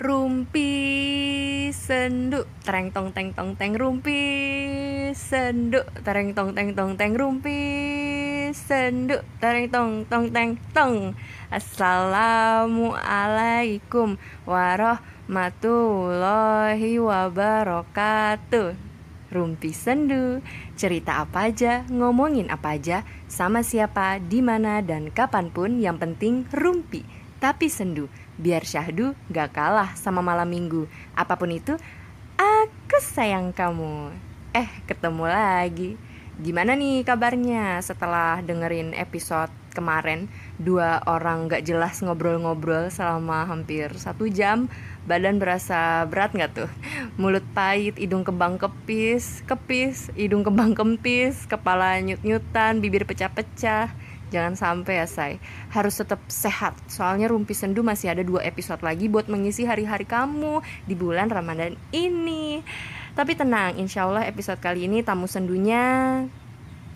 Rumpi sendu. Tereng tong teng tong teng rumpi sendu. Tereng tong teng tong teng rumpi sendu. Tereng tong tong teng tong. Assalamualaikum warahmatullahi wabarakatuh. Rumpi sendu. Cerita apa aja, ngomongin apa aja Sama siapa, di mana dan kapan pun. Yang penting rumpi Tapi sendu Biar syahdu gak kalah sama malam minggu. Apa pun itu, aku sayang kamu. Eh, ketemu lagi. Gimana nih kabarnya setelah dengerin episode kemarin? Dua orang gak jelas ngobrol-ngobrol selama hampir satu jam. Badan berasa berat gak tuh? Mulut pahit, hidung kembang kepis, kepis, hidung kembang kempis Kepala nyut-nyutan, bibir pecah-pecah Jangan sampai ya say. Harus tetap sehat. Soalnya Rumpi Sendu masih ada dua episode lagi Buat mengisi hari-hari kamu Di bulan Ramadan ini. Tapi tenang Insya Allah episode kali ini Tamu sendunya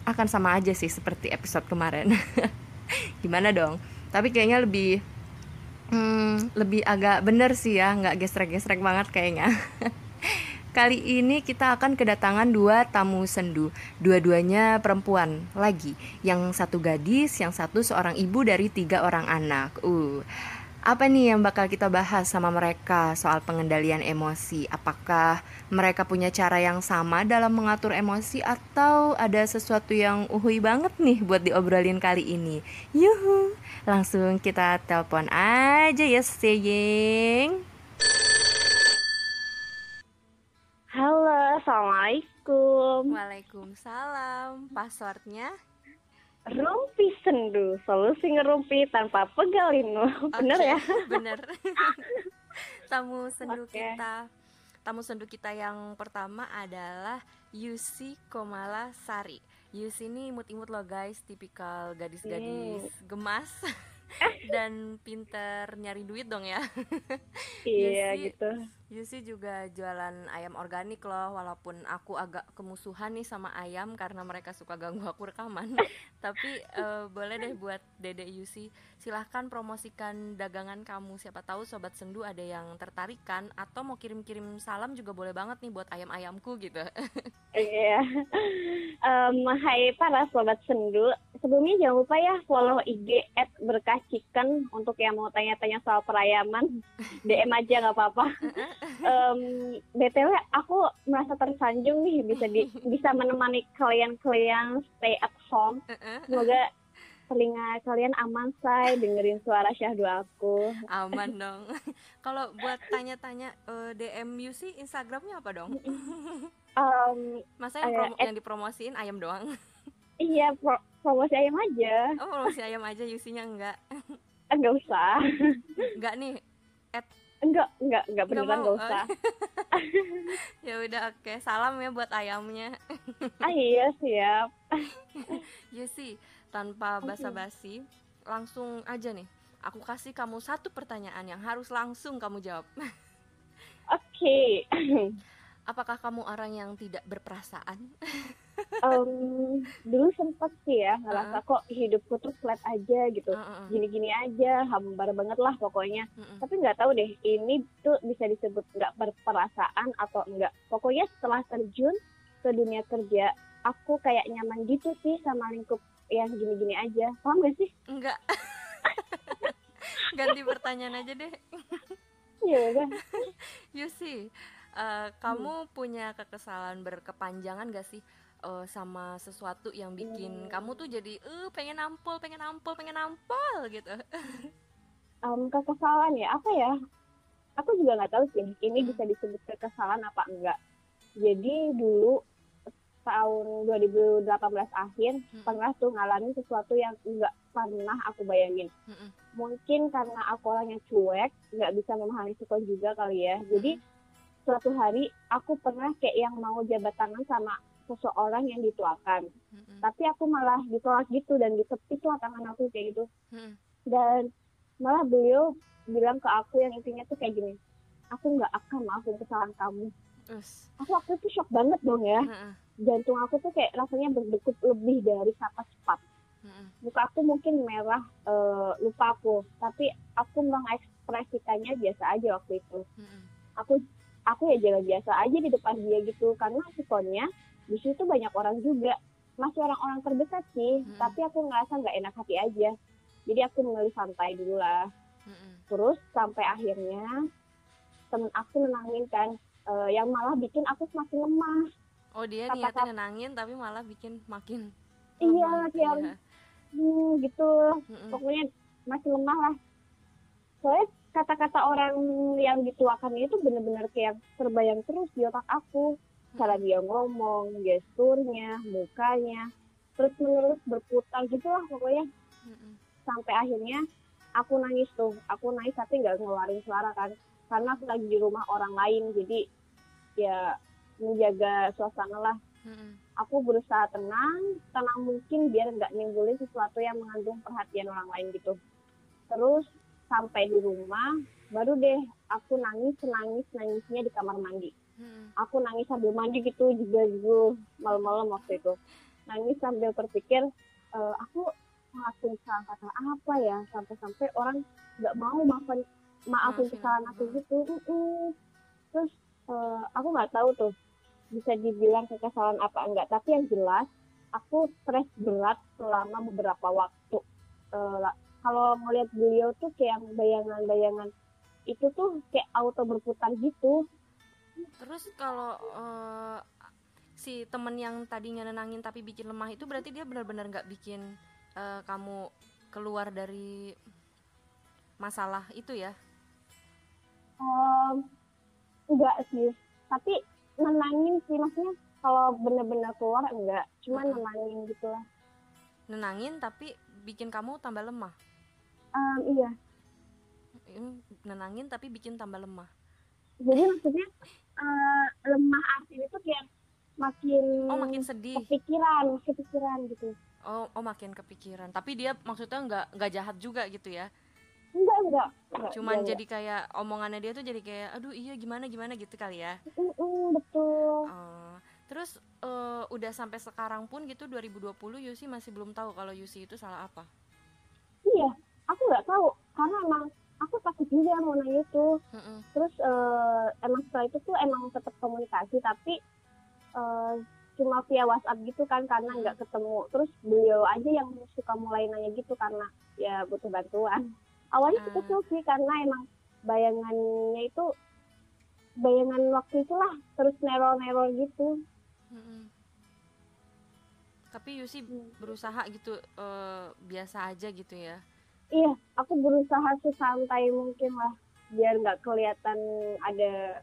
Akan sama aja sih Seperti episode kemarin. Gimana dong? Tapi kayaknya lebih hmm, Lebih agak bener sih ya. Nggak gesrek-gesrek banget kayaknya Kali ini kita akan kedatangan dua tamu sendu. Dua-duanya perempuan lagi. Yang satu gadis, yang satu seorang ibu dari tiga orang anak. Uh, Apa nih yang bakal kita bahas sama mereka soal pengendalian emosi? Apakah mereka punya cara yang sama dalam mengatur emosi Atau ada sesuatu yang uhui banget nih buat diobrolin kali ini? Yuhu, langsung kita telepon aja ya sayang Assalamualaikum. Waalaikumsalam. Passwordnya? Rumpi sendu, solusi ngerumpi tanpa pegal linu. Bener Oke, ya? Bener. tamu sendu Oke. kita, tamu sendu kita yang pertama adalah Yusi Komala Sari. Yusi ini imut-imut loh guys, tipikal gadis-gadis Hmm. gemas dan pinter nyari duit dong ya. Iya Yusi- gitu. Yusi juga jualan ayam organik loh Walaupun aku agak kemusuhan nih sama ayam Karena mereka suka ganggu aku rekaman Tapi eh, boleh deh buat Dede Yusi Silahkan promosikan dagangan kamu Siapa tahu Sobat Sendu ada yang tertarik kan Atau mau kirim-kirim salam juga boleh banget nih Buat ayam-ayamku gitu Iya. Em, hai para sobat sendu, sebelumnya jangan lupa ya follow IG @berkahchicken untuk yang mau tanya-tanya soal perayaman. DM aja nggak apa-apa. Em, btw aku merasa tersanjung nih bisa di bisa menemani kalian-kalian stay at home. Semoga telinga kalian aman say dengerin suara syahdu aku. Aman dong Kalau buat tanya-tanya eh, DM Yusi Instagramnya apa dong? Em, Masa yang, Eh, promo- eh. yang dipromosiin ayam doang? iya pro- promosi ayam aja. Oh promosi ayam aja Yusinya enggak Enggak usah. Enggak nih Enggak, enggak, enggak beneran mau. enggak usah. ya udah oke salam ya buat ayamnya ah iya siap. Yusi tanpa basa-basi langsung aja nih aku kasih kamu satu pertanyaan yang harus langsung kamu jawab Oke. apakah kamu orang yang tidak berperasaan Em, dulu sempet sih ya ngerasa kok hidupku tuh flat aja gitu. Heeh, Gini-gini aja, hambar banget lah pokoknya. heeh. Tapi nggak tahu deh, ini tuh bisa disebut nggak berperasaan atau enggak. Pokoknya setelah terjun ke dunia kerja, aku kayak nyaman gitu sih sama lingkup yang gini-gini aja. Paham gak sih? enggak ganti pertanyaan aja deh Iya udah. Yusi eh, kamu punya kekesalan berkepanjangan gak sih eh, sama sesuatu yang bikin Hmm. kamu tuh jadi eh pengen nampol pengen nampol pengen nampol gitu Em, kekesalan ya apa ya aku juga nggak tahu sih ini bisa disebut kekesalan apa enggak jadi dulu tahun 2018 akhir Hmm. pernah tuh ngalamin sesuatu yang enggak pernah aku bayangin Mm-mm. mungkin karena aku orangnya cuek nggak bisa memahami sikon juga kali ya jadi suatu hari aku pernah kayak yang mau jabat tangan sama seseorang yang dituakan Mm-mm. tapi aku malah ditolak gitu dan ditepis lah tangan aku kayak gitu Mm-mm. dan malah beliau bilang ke aku yang intinya tuh kayak gini aku nggak akan maafin kesalahan kamu Us. aku waktu itu shock banget dong ya. Heeh, jantung aku tuh kayak rasanya berdegup lebih dari kata cepat. Heeh. muka aku mungkin merah eh, lupa aku. Tapi aku mengeks mengekspresikannya biasa aja waktu itu. Mm-mm. aku aku ya jalan biasa aja di depan dia gitu. Karena sikonnya di situ banyak orang juga. Masih orang-orang terdekat sih. Mm-mm. tapi aku ngerasa nggak enak hati aja. Jadi aku memilih santai dulu lah. Mm-mm. terus sampai akhirnya temen aku nenangin kan eh, yang malah bikin aku semakin lemah. Oh dia Kata-kata- niatnya nenangin tapi malah bikin makin iya kayak Iya. hmm, gitu. Mm-mm. pokoknya masih lemah lah. Soalnya kata-kata orang yang dituakan itu bener-bener kayak terbayang terus di otak aku. Cara dia ngomong gesturnya mukanya terus menerus berputar gitu lah pokoknya. Mm-mm. sampai akhirnya aku nangis tuh. Aku nangis tapi nggak ngeluarin suara kan karena aku lagi di rumah orang lain jadi ya menjaga suasana lah. Mm-mm. aku berusaha tenang tenang mungkin biar nggak nimbulin sesuatu yang mengandung perhatian orang lain gitu. Terus sampai di rumah baru deh aku nangis nangis nangisnya di kamar mandi. Mm-mm. aku nangis sambil mandi gitu juga gitu malam-malam waktu itu. Nangis sambil berpikir "Eh, aku ngelakuin kesalahan kata apa ya? Sampai-sampai orang nggak mau maafin maafin Maafin kesalahan aku gitu terus eh, aku nggak tahu tuh bisa dibilang kekesalan apa enggak. Tapi yang jelas aku stres berat selama beberapa waktu. La- kalau ngeliat beliau tuh kayak bayangan-bayangan itu tuh kayak auto berputar gitu. Terus kalau eh, si temen yang tadinya nenangin tapi bikin lemah itu berarti dia benar-benar nggak bikin eh, kamu keluar dari masalah itu ya? Em, enggak sih tapi nenangin sih maksudnya kalau bener-bener keluar enggak cuma nenangin gitu lah Nenangin tapi bikin kamu tambah lemah. Em, iya Nenangin tapi bikin tambah lemah. jadi maksudnya eh, lemah artinya itu kayak makin Oh makin sedih. kepikiran kepikiran gitu Oh oh makin kepikiran. Tapi dia maksudnya nggak nggak jahat juga gitu ya? Enggak enggak, enggak Cuman enggak, jadi kayak omongannya dia tuh jadi kayak aduh iya gimana gimana gitu kali ya. enggak. Mm-mm, betul Oh, terus eh, udah sampai sekarang pun gitu 2020 Yusi masih belum tahu kalau Yusi itu salah apa. iya aku nggak tahu karena emang aku takut juga mau nanya itu Mm-mm. terus eh, emang setelah itu tuh emang tetap komunikasi tapi eh, cuma via WhatsApp gitu kan karena nggak ketemu terus beliau aja yang suka mulai nanya gitu karena ya butuh bantuan awalnya Ah. kecil sih karena emang bayangannya itu bayangan waktu itulah terus neror-neror gitu Mm-mm. Tapi Yusi Hmm. berusaha gitu eh, biasa aja gitu ya. iya aku berusaha sesantai mungkin lah biar nggak kelihatan ada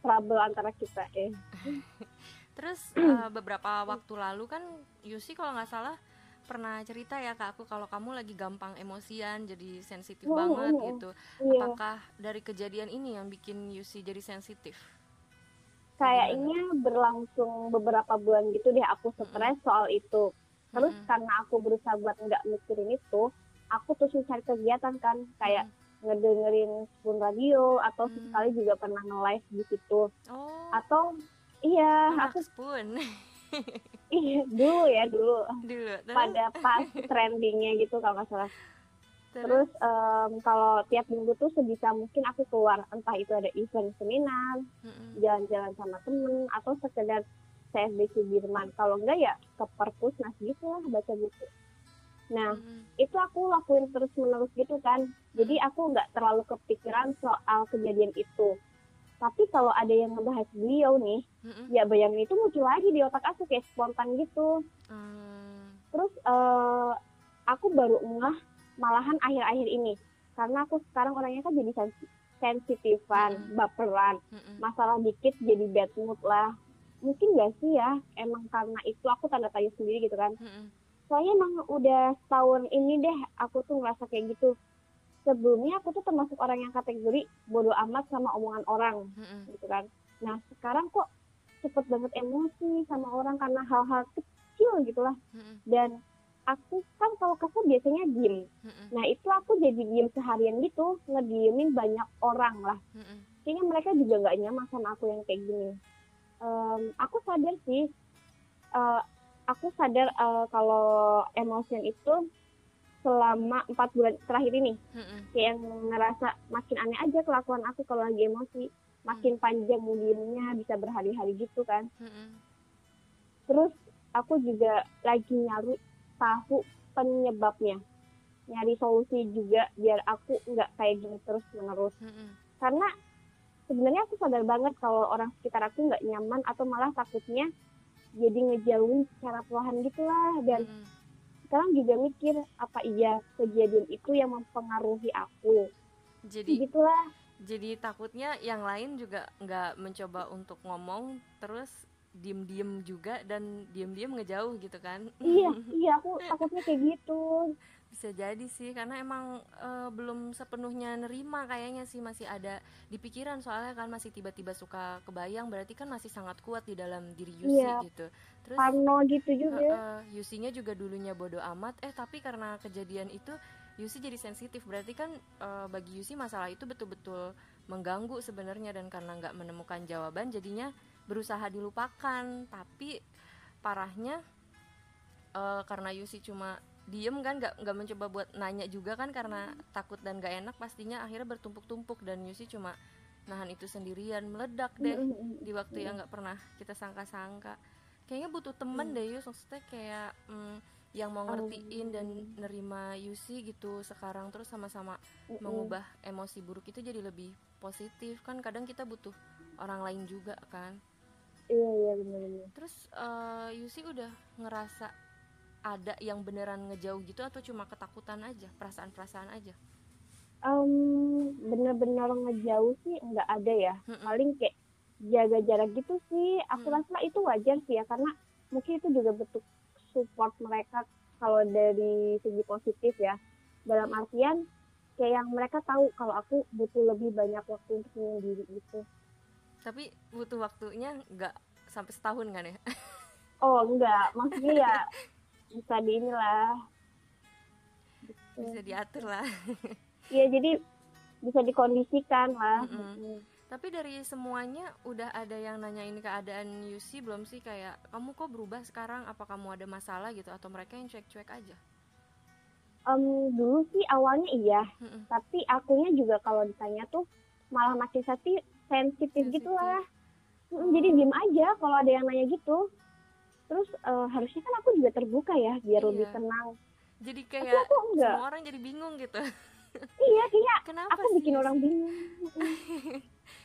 trouble antara kita eh Terus eh, beberapa waktu lalu kan Yusi kalau nggak salah pernah cerita ya ke aku kalau kamu lagi gampang emosian jadi sensitif Oh, banget oh. gitu. iya Apakah dari kejadian ini yang bikin Yusi jadi sensitif? kayaknya berlangsung beberapa bulan gitu deh aku stres soal itu terus Mm-mm. karena aku berusaha buat nggak mikirin itu aku terus mencari kegiatan kan kayak ngedengerin spoon radio atau Hmm. sesekali juga pernah nge-live di situ Oh, atau iya anak aku spoon iya dulu ya dulu. Dulu. Terus, pada pas trendingnya gitu kalau nggak salah. Terus, terus em, kalau tiap minggu tuh sebisa mungkin aku keluar entah itu ada event seminar Mm-mm. jalan-jalan sama temen atau sekedar CFD Sudirman. Kalau enggak ya ke perpusnas gitu lah baca buku. Nah Mm-mm. itu aku lakuin terus menerus gitu kan. Jadi aku nggak terlalu kepikiran soal kejadian itu tapi kalau ada yang ngebahas beliau nih Mm-mm. ya bayangin itu muncul lagi di otak aku kayak spontan gitu Hmm, terus eh, aku baru ngeh malahan akhir-akhir ini karena aku sekarang orangnya kan jadi sensi- sensitifan Mm-mm. baperan mm-mm. masalah dikit jadi bad mood lah mungkin gak sih ya emang karena itu aku tanda tanya sendiri gitu kan Mm-mm. soalnya emang udah setahun ini deh aku tuh ngerasa kayak gitu sebelumnya aku tuh termasuk orang yang kategori bodoh amat sama omongan orang Mm-mm. gitu kan nah sekarang kok cepet banget emosi sama orang karena hal-hal kecil gitu lah Mm-mm. dan aku kan kalau kesel biasanya diem Mm-mm. nah itu aku jadi diem seharian gitu ngediemin banyak orang lah Mm-mm. kayaknya mereka juga nggak nyaman sama aku yang kayak gini Em, aku sadar sih eh, aku sadar eh, kalau emosian itu selama empat bulan terakhir ini Mm-mm. kayak yang ngerasa makin aneh aja kelakuan aku kalau lagi emosi makin panjang diemnya bisa berhari-hari gitu kan Mm-mm. terus aku juga lagi nyari tahu penyebabnya nyari solusi juga biar aku nggak kayak gini terus menerus Mm-mm. karena sebenarnya aku sadar banget kalau orang sekitar aku nggak nyaman atau malah takutnya jadi ngejauhin secara perlahan gitulah dan Mm-mm. Sekarang juga mikir apa iya kejadian itu yang mempengaruhi aku? Jadi gitulah jadi takutnya yang lain juga nggak mencoba untuk ngomong terus diem-diem juga dan diem-diem ngejauh gitu kan? Iya iya aku takutnya kayak gitu bisa jadi sih karena emang eh, belum sepenuhnya nerima kayaknya sih masih ada di pikiran. Soalnya kan masih tiba-tiba suka kebayang berarti kan masih sangat kuat di dalam diri Yusi Iya. gitu. Terus Parno gitu juga. Yusinya juga dulunya bodoh amat. Eh tapi karena kejadian itu Yusi jadi sensitif. Berarti kan eh, bagi Yusi masalah itu betul-betul mengganggu sebenarnya. Dan karena nggak menemukan jawaban jadinya berusaha dilupakan. Tapi parahnya eh, karena Yusi cuma diem kan nggak nggak mencoba buat nanya juga kan karena takut dan nggak enak pastinya akhirnya bertumpuk-tumpuk dan Yusi cuma nahan itu sendirian meledak deh Mm-mm. di waktu yang nggak pernah kita sangka-sangka. Kayaknya butuh temen deh Yus maksudnya kayak mm, yang mau ngertiin dan nerima Yusi gitu sekarang terus sama-sama Mm-mm. mengubah emosi buruk itu jadi lebih positif. Kan kadang kita butuh orang lain juga kan. Iya iya benar-benar terus eh, Yusi udah ngerasa ada yang beneran ngejauh gitu atau cuma ketakutan aja perasaan-perasaan aja? Em, bener-bener ngejauh sih nggak ada ya. Mm-mm. paling kayak jaga jarak gitu sih. Aku Mm. rasa itu wajar sih ya karena mungkin itu juga bentuk support mereka kalau dari segi positif ya. Dalam artian kayak yang mereka tahu kalau aku butuh lebih banyak waktu untuk menyendiri gitu. Tapi butuh waktunya nggak sampai setahun kan ya? Oh enggak maksudnya ya bisa di inilah Gitu. bisa diatur lah Iya jadi bisa dikondisikan lah. Mm. Tapi dari semuanya udah ada yang nanyain keadaan Yusi belum sih kayak kamu kok berubah sekarang? Apa kamu ada masalah gitu atau mereka yang cuek-cuek aja? Em, dulu sih awalnya iya Mm-mm. tapi akunya juga kalau ditanya tuh malah sati sensitif Sensitif. gitu lah Mm, jadi diem aja kalau ada yang nanya gitu terus eh, harusnya kan aku juga terbuka ya biar Iya. lebih tenang Jadi kayak aku enggak semua orang jadi bingung gitu. iya kayaknya Kenapa aku sih bikin orang bingung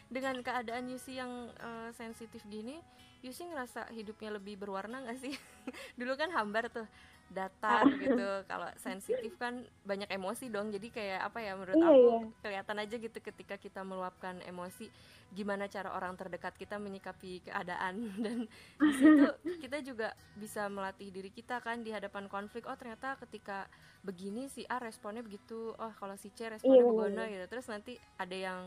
dengan keadaan Yusi yang eh, sensitif gini, Yusi ngerasa hidupnya lebih berwarna gak sih? Dulu kan hambar tuh datar Ah. gitu. Kalau sensitif kan banyak emosi dong. Jadi kayak apa ya menurut Iya, aku iya. kelihatan aja gitu ketika kita meluapkan emosi gimana cara orang terdekat kita menyikapi keadaan dan di situ kita juga bisa melatih diri kita kan di hadapan konflik. Oh, ternyata ketika begini si A responnya begitu. Oh, kalau si C responnya Iya, begono gitu. Terus nanti ada yang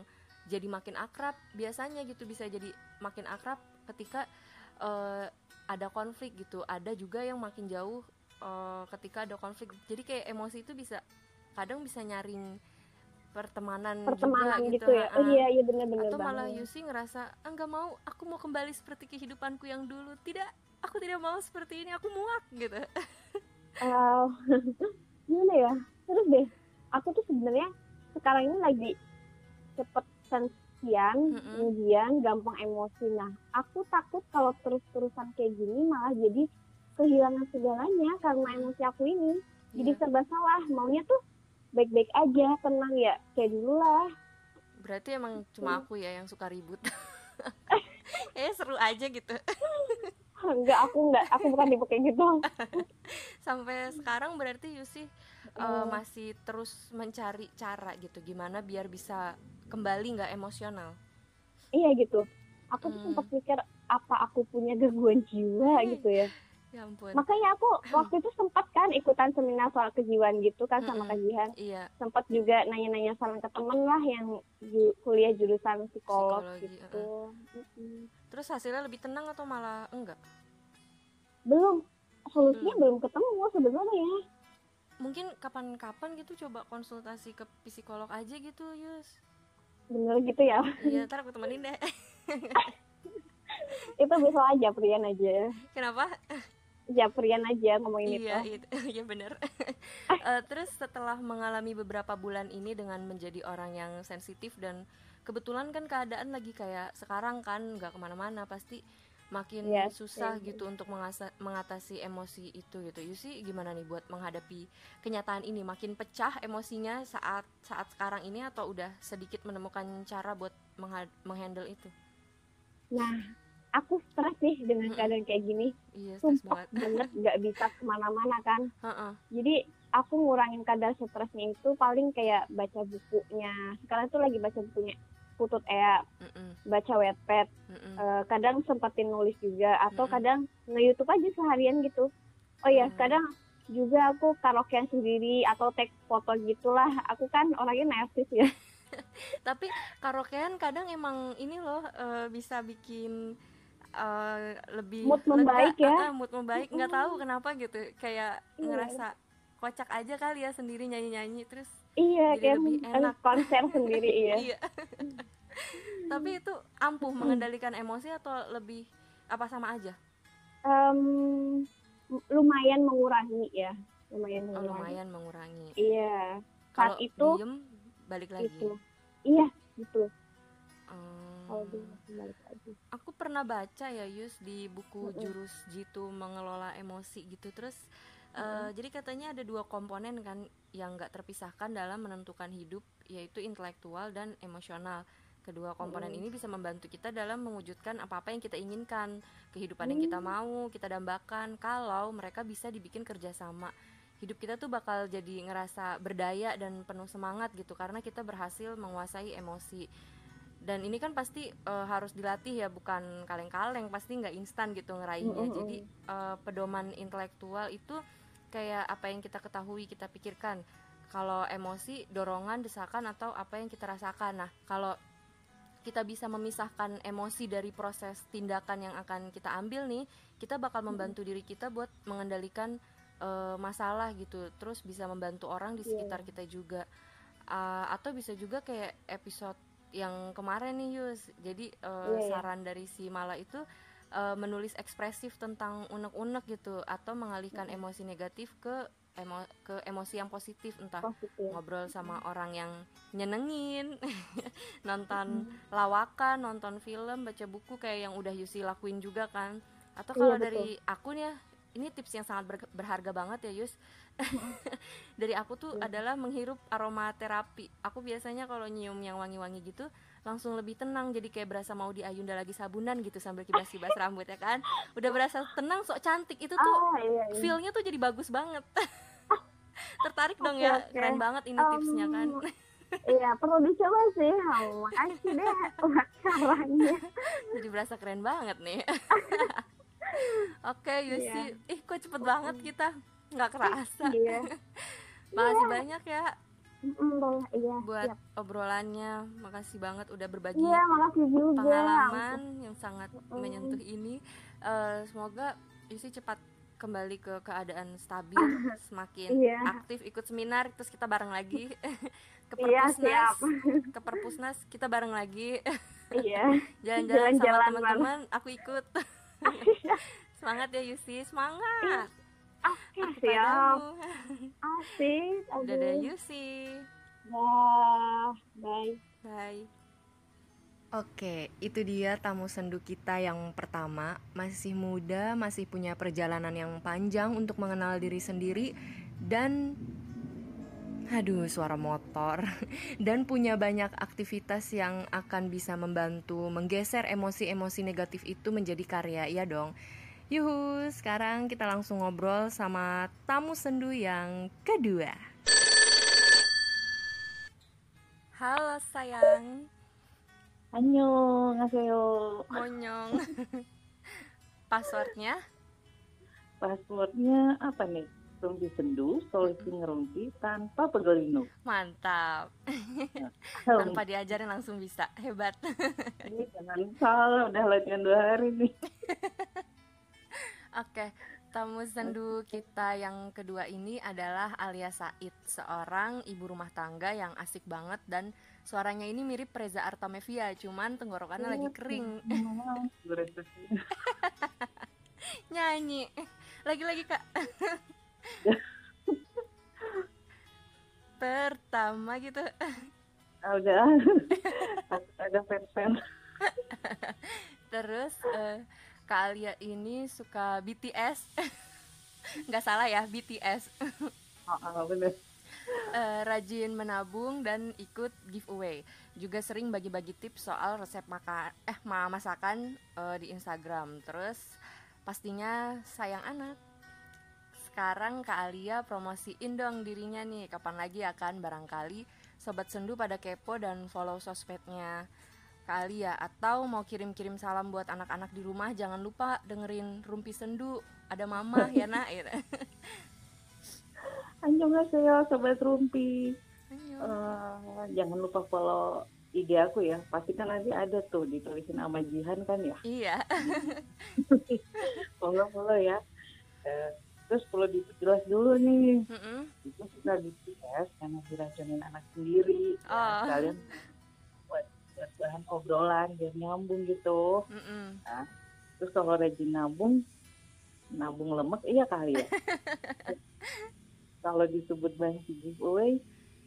jadi makin akrab. Biasanya gitu bisa jadi makin akrab ketika eh, ada konflik gitu. Ada juga yang makin jauh eh, ketika ada konflik. Jadi kayak emosi itu bisa kadang bisa nyaring pertemanan, pertemanan juga gitu, ya ha-ha. oh iya iya bener-bener atau malah banget. Yusi ngerasa ah nggak mau aku mau kembali seperti kehidupanku yang dulu tidak aku tidak mau seperti ini aku muak gitu Eh, gimana ya terus deh aku tuh sebenarnya sekarang ini lagi cepet sensian Mm-mm. kemudian gampang emosi nah aku takut kalau terus-terusan kayak gini malah jadi kehilangan segalanya karena emosi aku ini jadi Iya. serba salah maunya tuh baik-baik aja tenang ya. Kayak dulu lah. Berarti emang cuma aku ya yang suka ribut. Eh seru aja gitu. Enggak aku enggak. Aku bukan tipe kayak gitu. Sampai sekarang berarti Yusi uh, masih terus mencari cara gitu. Gimana biar bisa kembali nggak emosional? Iya gitu. Aku tuh Hmm. sempat mikir apa aku punya gangguan jiwa Hmm. gitu ya ya ampun. Makanya aku waktu itu sempat kan ikutan seminar soal kejiwaan gitu kan sama Mm-mm. kajian iya. Sempat juga nanya-nanya saran ke temen lah yang ju- kuliah jurusan psikolog Psikologi, gitu. Mm-mm. terus hasilnya lebih tenang atau malah enggak? Belum. Solusinya Belum. belum ketemu sebenarnya. Mungkin kapan-kapan gitu coba konsultasi ke psikolog aja gitu Yus. Bener gitu ya. Iya ntar aku temenin deh. Itu bisa aja Prian aja. Kenapa Japrian aja ngomongin iya, itu. itu iya bener. uh, terus setelah mengalami beberapa bulan ini dengan menjadi orang yang sensitif dan kebetulan kan keadaan lagi kayak sekarang kan nggak ke mana-mana pasti makin yes, susah yes. gitu untuk mengasa, mengatasi emosi itu gitu. Yusi gimana nih buat menghadapi kenyataan ini? Makin pecah emosinya saat saat sekarang ini atau udah sedikit menemukan cara buat menghandle itu? Nah, aku stres sih dengan hmm. keadaan kayak gini. Iya, Sumpah banget nggak bisa ke mana-mana kan. Jadi aku ngurangin kadar stresnya itu paling kayak baca bukunya. Sekarang tuh lagi baca bukunya putut Ea, mm -mm. baca wetpad, mm -mm. uh, kadang sempetin nulis juga, atau mm -mm. kadang nge-youtube aja seharian gitu. Oh ya, mm. kadang juga aku karaokean sendiri atau take foto gitulah. Aku kan orangnya narsis ya. Tapi karaokean kadang emang ini loh uh, bisa bikin uh, lebih mood membaik ya. Uh, mood membaik. Nggak tahu kenapa gitu. Kayak yeah. ngerasa kocak aja kali ya sendiri nyanyi-nyanyi terus iya kayak lebih enak konser sendiri iya, iya. tapi itu ampuh mengendalikan emosi atau lebih apa sama aja um, lumayan mengurangi ya lumayan mengurangi. Oh, lumayan mengurangi iya kalau itu diem balik lagi itu iya gitu hmm. balik lagi aku pernah baca ya Yus di buku jurus jitu mengelola emosi gitu terus Uh, jadi katanya ada dua komponen kan yang nggak terpisahkan dalam menentukan hidup yaitu intelektual dan emosional. Kedua komponen mm. ini bisa membantu kita dalam mewujudkan apa-apa yang kita inginkan, kehidupan mm. yang kita mau, kita dambakan. Kalau mereka bisa dibikin kerjasama, hidup kita tuh bakal jadi ngerasa berdaya dan penuh semangat gitu karena kita berhasil menguasai emosi. Dan ini kan pasti uh, harus dilatih ya, bukan kaleng-kaleng, pasti nggak instan gitu ngeraihnya. Mm. Jadi uh, pedoman intelektual itu kayak apa yang kita ketahui kita pikirkan kalau emosi dorongan desakan atau apa yang kita rasakan nah kalau kita bisa memisahkan emosi dari proses tindakan yang akan kita ambil nih kita bakal membantu diri kita buat mengendalikan uh, masalah gitu terus bisa membantu orang di iya. sekitar yeah. kita juga uh, atau bisa juga kayak episode yang kemarin nih Yus jadi uh, yeah, yeah. saran dari si Mala itu uh, menulis ekspresif tentang unek-unek gitu atau mengalihkan hmm. emosi negatif ke emo ke emosi yang positif entah positif. ngobrol sama hmm. orang yang nyenengin nonton hmm. lawakan nonton film baca buku kayak yang udah Yusi lakuin juga kan atau iya, kalau iya, dari aku nih ya ini tips yang sangat ber berharga banget ya Yus dari aku tuh iya. adalah menghirup aromaterapi. Aku biasanya kalau nyium yang wangi-wangi gitu langsung lebih tenang. Jadi kayak berasa mau diayunda lagi sabunan gitu sambil kibas-kibas rambut ya kan? Udah berasa tenang sok cantik. Itu tuh oh, iya, iya. feelnya tuh jadi bagus banget. Tertarik dong okay, ya? okay. keren banget ini um, tipsnya kan? iya perlu dicoba sih. Oh, makasih deh. Caranya jadi berasa keren banget nih. Oke okay, Yusi. Yeah. ih kok cepet banget kita nggak kerasa. Yeah. makasih yeah. banyak ya. Mm, iya, buat siap. obrolannya. Makasih banget udah berbagi iya, makasih juga. pengalaman yang sangat mm. menyentuh ini. Uh, semoga Yusi cepat kembali ke keadaan stabil semakin iya. aktif ikut seminar terus kita bareng lagi. Ke iya, perpusnas. iya, ke perpusnas kita bareng lagi. Iya. Jalan-jalan sama teman-teman aku ikut. Semangat ya Yusi. Semangat Oke, okay, siap. Asik. Aduh. Dadah Yusi. Dah, bye. Bye. Oke, itu dia tamu sendu kita yang pertama. Masih muda, masih punya perjalanan yang panjang untuk mengenal diri sendiri dan aduh suara motor dan punya banyak aktivitas yang akan bisa membantu menggeser emosi-emosi negatif itu menjadi karya ya dong. Yuhu, sekarang kita langsung ngobrol sama tamu sendu yang kedua. Halo sayang. Annyeonghaseyo. Monyong. Passwordnya? Passwordnya apa nih? Rumpi sendu, solusi ngerumpi tanpa pegelinu. Mantap. Tanpa diajarin langsung bisa. Hebat. Ini jangan salah, udah latihan dua hari nih. Oke, tamu sendu kita yang kedua ini adalah Alia Said, seorang ibu rumah tangga yang asik banget dan suaranya ini mirip Reza Artamevia, cuman tenggorokannya lagi kering. Nyanyi. Lagi-lagi kak. Pertama gitu. Ah, udah ada fans-fans. Terus eh, Kak Alia ini suka BTS. Nggak salah ya, BTS. Oh, oh, bener. Eh, rajin menabung dan ikut giveaway. Juga sering bagi-bagi tips soal resep makan eh ma- masakan eh, di Instagram. Terus pastinya sayang anak. Sekarang Kak Alia promosiin dong dirinya nih. Kapan lagi akan barangkali sobat sendu pada kepo dan follow sosmednya Kak Alia atau mau kirim-kirim salam buat anak-anak di rumah jangan lupa dengerin Rumpi Sendu. Ada mama ya nak gitu. Annyeonghaseyo Sobat Rumpi. Annyeong. Eh, jangan lupa follow IG aku ya. Pasti kan nanti ada tuh ditulisin sama Jihan kan ya. Iya. Follow follow ya. Eh, terus perlu dijelas dulu nih. Mm-mm. Itu suka BTS karena diracunin anak sendiri. Ya, Oh. kalian buat, bahan obrolan biar nyambung gitu. Mm-mm. Terus kalau rajin nabung, nabung lemak iya kali ya. kalau disebut bank giveaway,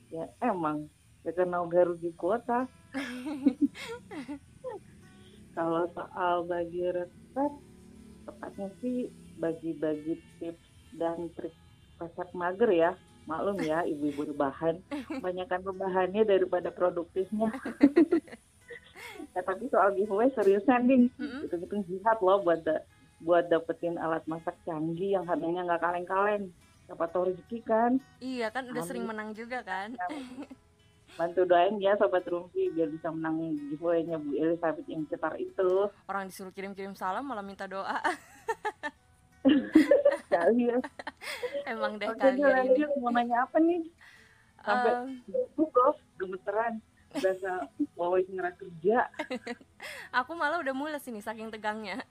ya emang ya karena udah rugi kuota. kalau soal bagi resep, tepatnya sih bagi-bagi tips dan trik resep mager ya. Maklum ya, ibu-ibu rebahan. Banyakan rebahannya daripada produktifnya. ya, tapi soal giveaway seriusan nih Mm-mm. itu jihad loh buat da- buat dapetin alat masak canggih yang harganya nggak kaleng-kaleng siapa tahu rezeki kan Iya kan udah Amin. sering menang juga kan. bantu doain ya sobat Rumpi biar bisa menang giveaway-nya Bu Elizabeth yang cetar itu Orang disuruh kirim-kirim salam malah minta doa. Sekali ya. Emang deh oke kalian ini. lanjut mau nanya apa nih? Sampai gugup loh gemeteran. Berasa wawancara kerja. Aku malah udah mules ini saking tegangnya.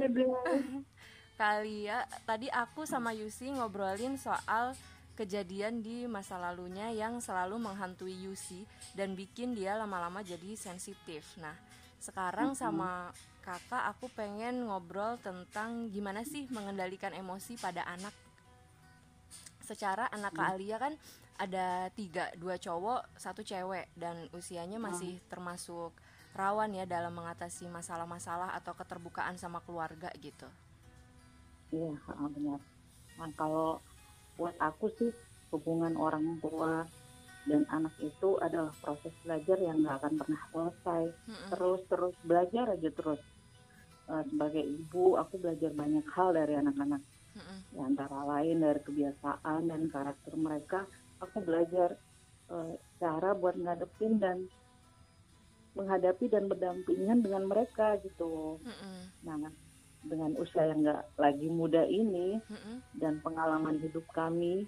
Deh Kalia, tadi aku sama Yusi ngobrolin soal kejadian di masa lalunya yang selalu menghantui Yusi dan bikin dia lama-lama jadi sensitif. Nah, sekarang sama kakak aku pengen ngobrol tentang gimana sih mengendalikan emosi pada anak. Secara anak Kak Alia kan ada tiga, dua cowok, satu cewek dan usianya masih termasuk rawan ya dalam mengatasi masalah-masalah atau keterbukaan sama keluarga gitu. Iya, benar. Nah, kalau buat aku sih hubungan orang tua dan anak itu adalah proses belajar yang nggak akan pernah selesai. Terus terus belajar aja terus. Eh, sebagai ibu, aku belajar banyak hal dari anak-anak. Ya, antara lain dari kebiasaan dan karakter mereka, aku belajar eh, cara buat ngadepin dan menghadapi dan berdampingan dengan mereka gitu. Nah, dengan usia yang nggak lagi muda ini dan pengalaman hidup kami,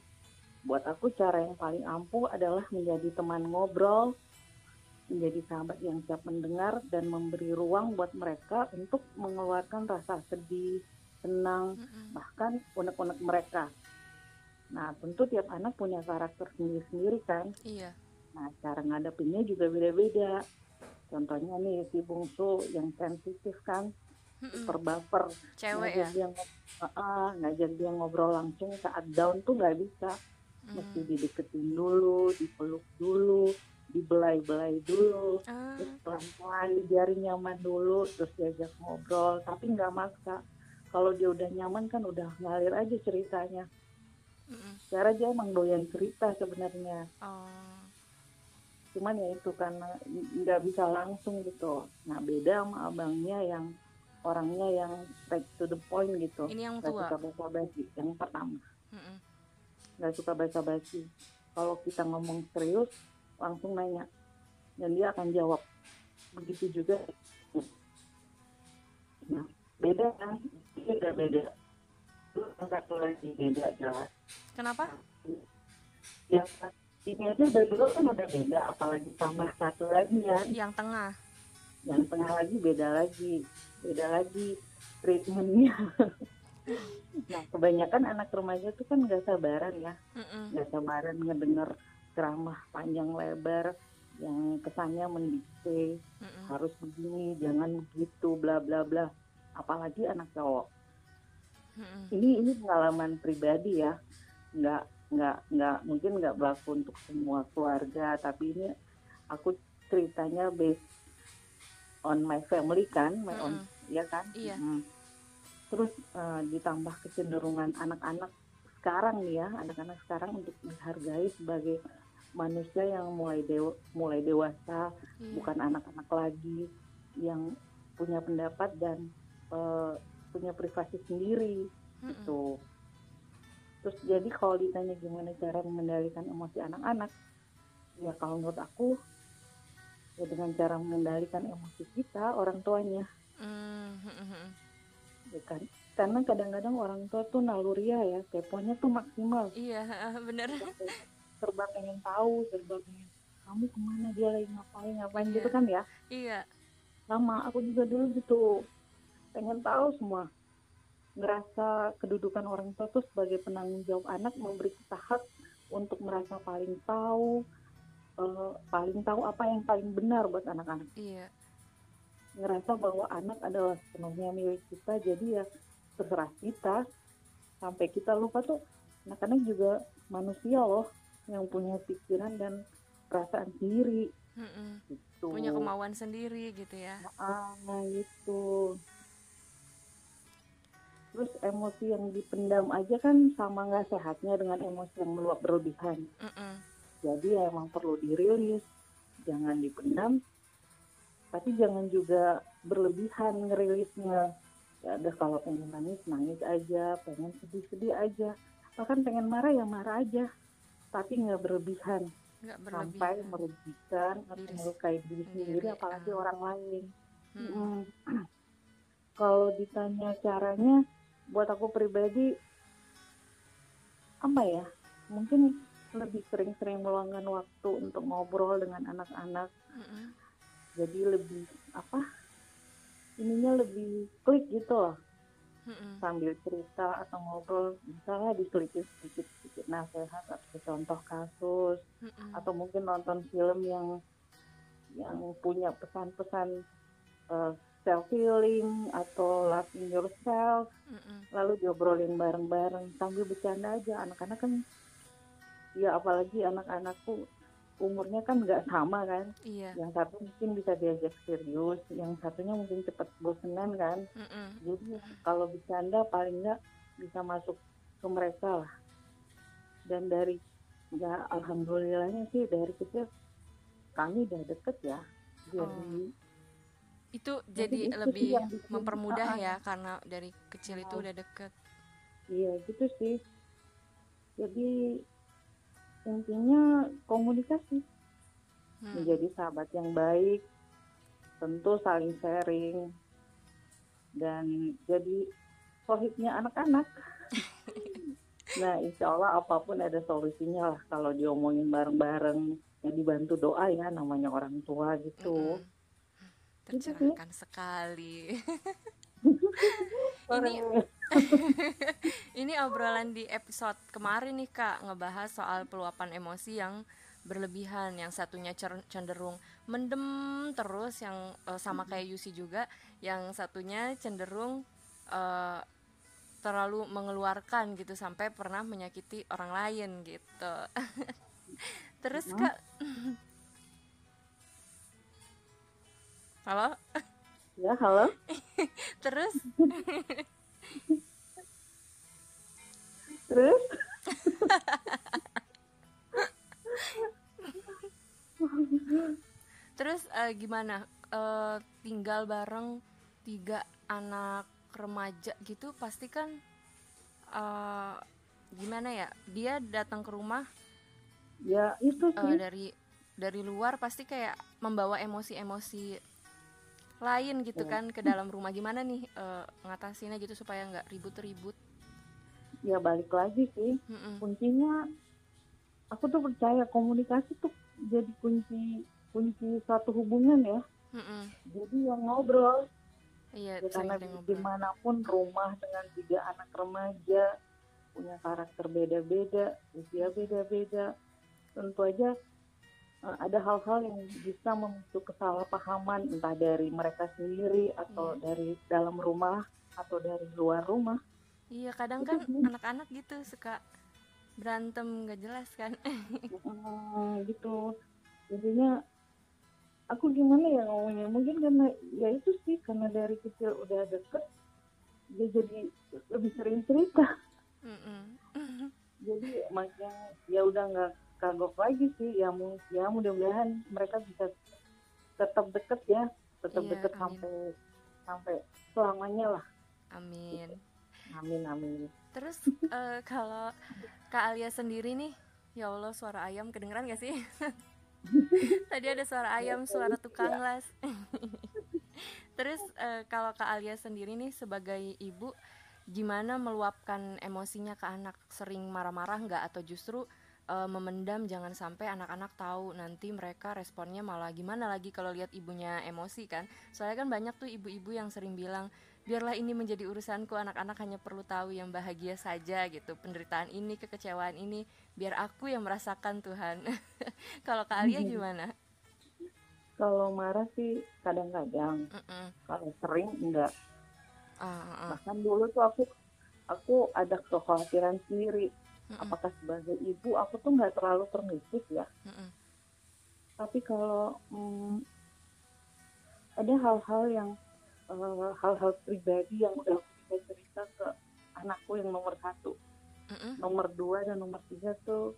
buat aku cara yang paling ampuh adalah menjadi teman ngobrol, menjadi sahabat yang siap mendengar dan memberi ruang buat mereka untuk mengeluarkan rasa sedih, senang, Mm-mm. bahkan unek-unek mereka. Nah, tentu tiap anak punya karakter sendiri-sendiri kan. Iya. Nah, cara ngadepinnya juga beda-beda. Contohnya nih si bungsu yang sensitif kan, super baper. Cewek ngajak ya. dia ah, ngajak dia ngobrol langsung saat down tuh nggak bisa. Mesti Mm. dideketin dulu, dipeluk dulu, dibelai-belai dulu. Ah, Terus pelan-pelan dijari nyaman dulu, terus diajak ngobrol. Tapi nggak maksa. Kalau dia udah nyaman kan udah ngalir aja ceritanya. mm-mm. Cara dia emang doyan cerita sebenarnya. Oh. cuman ya itu karena nggak bisa langsung gitu nah beda sama abangnya yang orangnya yang straight to the point gitu Ini yang tua. yang pertama Mm-mm. Nggak suka basa-basi. Kalau kita ngomong serius langsung nanya. Dan dia akan jawab. Begitu juga. Nah beda kan? Beda. Beda satu lagi beda jelas Kenapa? yang ini aja dari dulu kan udah beda apalagi tambah satu lagi ya Yang tengah. yang tengah lagi beda lagi. Beda lagi treatmentnya nah kebanyakan anak remaja tuh kan nggak sabaran ya nggak sabaran ngedenger ceramah panjang lebar yang kesannya mendikte Mm-mm. harus begini jangan begitu bla bla bla apalagi anak cowok Mm-mm. ini ini pengalaman pribadi ya nggak nggak nggak mungkin nggak berlaku untuk semua keluarga tapi ini aku ceritanya based on my family kan my own Mm-mm. ya kan Iya. Mm. Terus eh, ditambah kecenderungan anak-anak sekarang nih ya anak-anak sekarang untuk dihargai sebagai manusia yang mulai dewa, mulai dewasa Iya. bukan anak-anak lagi yang punya pendapat dan eh, punya privasi sendiri Mm-mm. gitu. Terus jadi kalau ditanya gimana cara mengendalikan emosi anak-anak, ya kalau menurut aku ya dengan cara mengendalikan emosi kita orang tuanya, Mm, mm-mm. ya kan? Karena kadang-kadang orang tua tuh naluriah ya, keponya tuh maksimal, Iya, bener. serba pengen tahu, serba pengen kamu ke mana dia lagi ngapain ngapain Iya. gitu kan ya? Iya. Sama aku juga dulu gitu, pengen tahu semua. Ngerasa kedudukan orang tua tuh sebagai penanggung jawab anak memberi kita hak untuk merasa paling tahu, eh, paling tahu apa yang paling benar buat anak-anak. Iya. Ngerasa bahwa anak adalah sepenuhnya milik kita, jadi ya terserah kita. Sampai kita lupa tuh anak-anak juga manusia loh yang punya pikiran dan perasaan sendiri. Mm-mm. Gitu. Punya kemauan sendiri gitu ya. Ah, itu. Terus emosi yang dipendam aja kan sama nggak sehatnya dengan emosi yang meluap berlebihan. Mm-mm. Jadi ya emang perlu dirilis, jangan dipendam. Tapi jangan juga berlebihan ngerilisnya. Ya udah kalau pengen nangis nangis aja, pengen sedih-sedih aja. Bahkan pengen marah ya marah aja. Tapi nggak berlebihan sampai berlebihan. merugikan atau melukai diri sendiri, sendiri, apalagi ah. orang lain. Mm-mm. Mm. Kalau ditanya caranya, buat aku pribadi, apa ya? Mungkin lebih sering-sering meluangkan waktu untuk ngobrol dengan anak-anak. Mm-mm. Jadi lebih apa? Ininya lebih klik gitu loh. Mm-mm. Sambil cerita atau ngobrol, misalnya diselipin sedikit-sedikit nasihat atau contoh kasus Mm-mm. atau mungkin nonton film yang yang punya pesan-pesan uh, self healing atau loving yourself Mm-mm. lalu diobrolin bareng-bareng sambil bercanda aja anak-anak kan ya apalagi anak-anakku umurnya kan nggak sama kan Iya. yang satu mungkin bisa diajak serius yang satunya mungkin cepat bosenan kan Mm-mm. jadi kalau bercanda paling nggak bisa masuk ke mereka lah dan dari ya alhamdulillahnya sih dari kecil kami udah deket ya jadi Itu jadi itu sih lebih bikin- mempermudah ah, ah. ya karena dari kecil itu Oh. udah deket. iya gitu sih jadi intinya komunikasi Hmm. menjadi sahabat yang baik tentu saling sharing dan jadi sohibnya anak-anak nah insya Allah apa pun ada solusinya lah kalau diomongin bareng-bareng ya dibantu doa ya namanya orang tua gitu Mm-mm. Tercerahkan sekali. Ini ini obrolan di episode kemarin nih Kak ngebahas soal peluapan emosi yang berlebihan, yang satunya cenderung mendem terus yang eh, sama kayak Yusi juga, yang satunya cenderung eh, terlalu mengeluarkan gitu sampai pernah menyakiti orang lain gitu. Terus. Kak Halo? Ya halo Terus terus Terus eh, gimana? Eh, tinggal bareng tiga anak remaja gitu pasti kan eh, gimana ya? Dia datang ke rumah ya itu sih dari dari luar pasti kayak membawa emosi-emosi lain gitu Ya. kan ke dalam rumah. Gimana nih eh, ngatasinnya gitu supaya nggak ribut-ribut? ya balik lagi sih Mm-mm. kuncinya aku tuh percaya komunikasi tuh jadi kunci kunci suatu hubungan ya Mm-mm. jadi yang ngobrol Iya, ya, karena di mana pun rumah dengan tiga anak remaja punya karakter beda-beda usia beda-beda tentu aja ada hal-hal yang bisa memicu kesalahpahaman entah dari mereka sendiri atau Iya. dari dalam rumah atau dari luar rumah. Iya kadang kan anak-anak gitu suka berantem gak jelas kan? Uh, gitu. Jadinya aku gimana ya ngomongnya? Mungkin karena ya itu sih karena dari kecil udah deket dia jadi lebih sering cerita. Jadi makin ya udah nggak kagok lagi sih. Ya ya mudah-mudahan mereka bisa tetap deket ya. Tetap iya, deket amin. sampai sampai selamanya lah. Amin. Amin amin. Terus uh, kalau kak Alia sendiri nih ya Allah suara ayam kedengeran gak sih? Tadi ada suara ayam suara tukang iya. las. Terus uh, kalau kak Alia sendiri nih sebagai ibu gimana meluapkan emosinya ke anak? Sering marah-marah nggak? Atau justru uh, memendam jangan sampai anak-anak tahu nanti mereka responnya malah gimana lagi kalau lihat ibunya emosi kan? Soalnya kan banyak tuh ibu-ibu yang sering bilang biarlah ini menjadi urusanku anak-anak hanya perlu tahu yang bahagia saja gitu. Penderitaan ini kekecewaan ini biar aku yang merasakan Tuhan. Kalau Kak Alia gimana? Kalau marah sih kadang-kadang. Mm -mm. kalau sering enggak. Uh, uh. bahkan dulu tuh aku aku ada kekhawatiran sendiri mm apakah sebagai ibu aku tuh nggak terlalu permisif ya. Mm tapi kalau hmm, ada hal-hal yang eh, hal-hal pribadi yang udah aku bisa cerita ke anakku yang nomor satu. Mm nomor dua dan nomor tiga tuh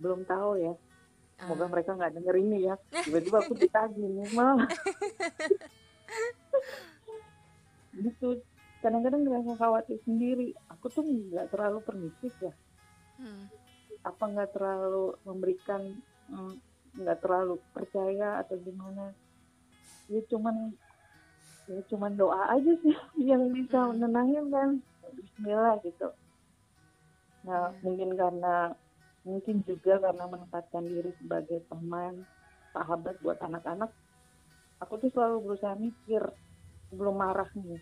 belum tahu ya. Semoga uh. mereka nggak denger ini ya. Tiba-tiba aku ditagih nih mah gitu kadang-kadang ngerasa khawatir sendiri aku tuh nggak terlalu permisif ya hmm. apa nggak terlalu memberikan mm, nggak hmm, terlalu percaya atau gimana ya cuman ya cuman doa aja sih yang bisa hmm. menenangin kan Bismillah gitu nah hmm. mungkin karena mungkin juga karena menempatkan diri sebagai teman sahabat buat anak-anak aku tuh selalu berusaha mikir sebelum marah nih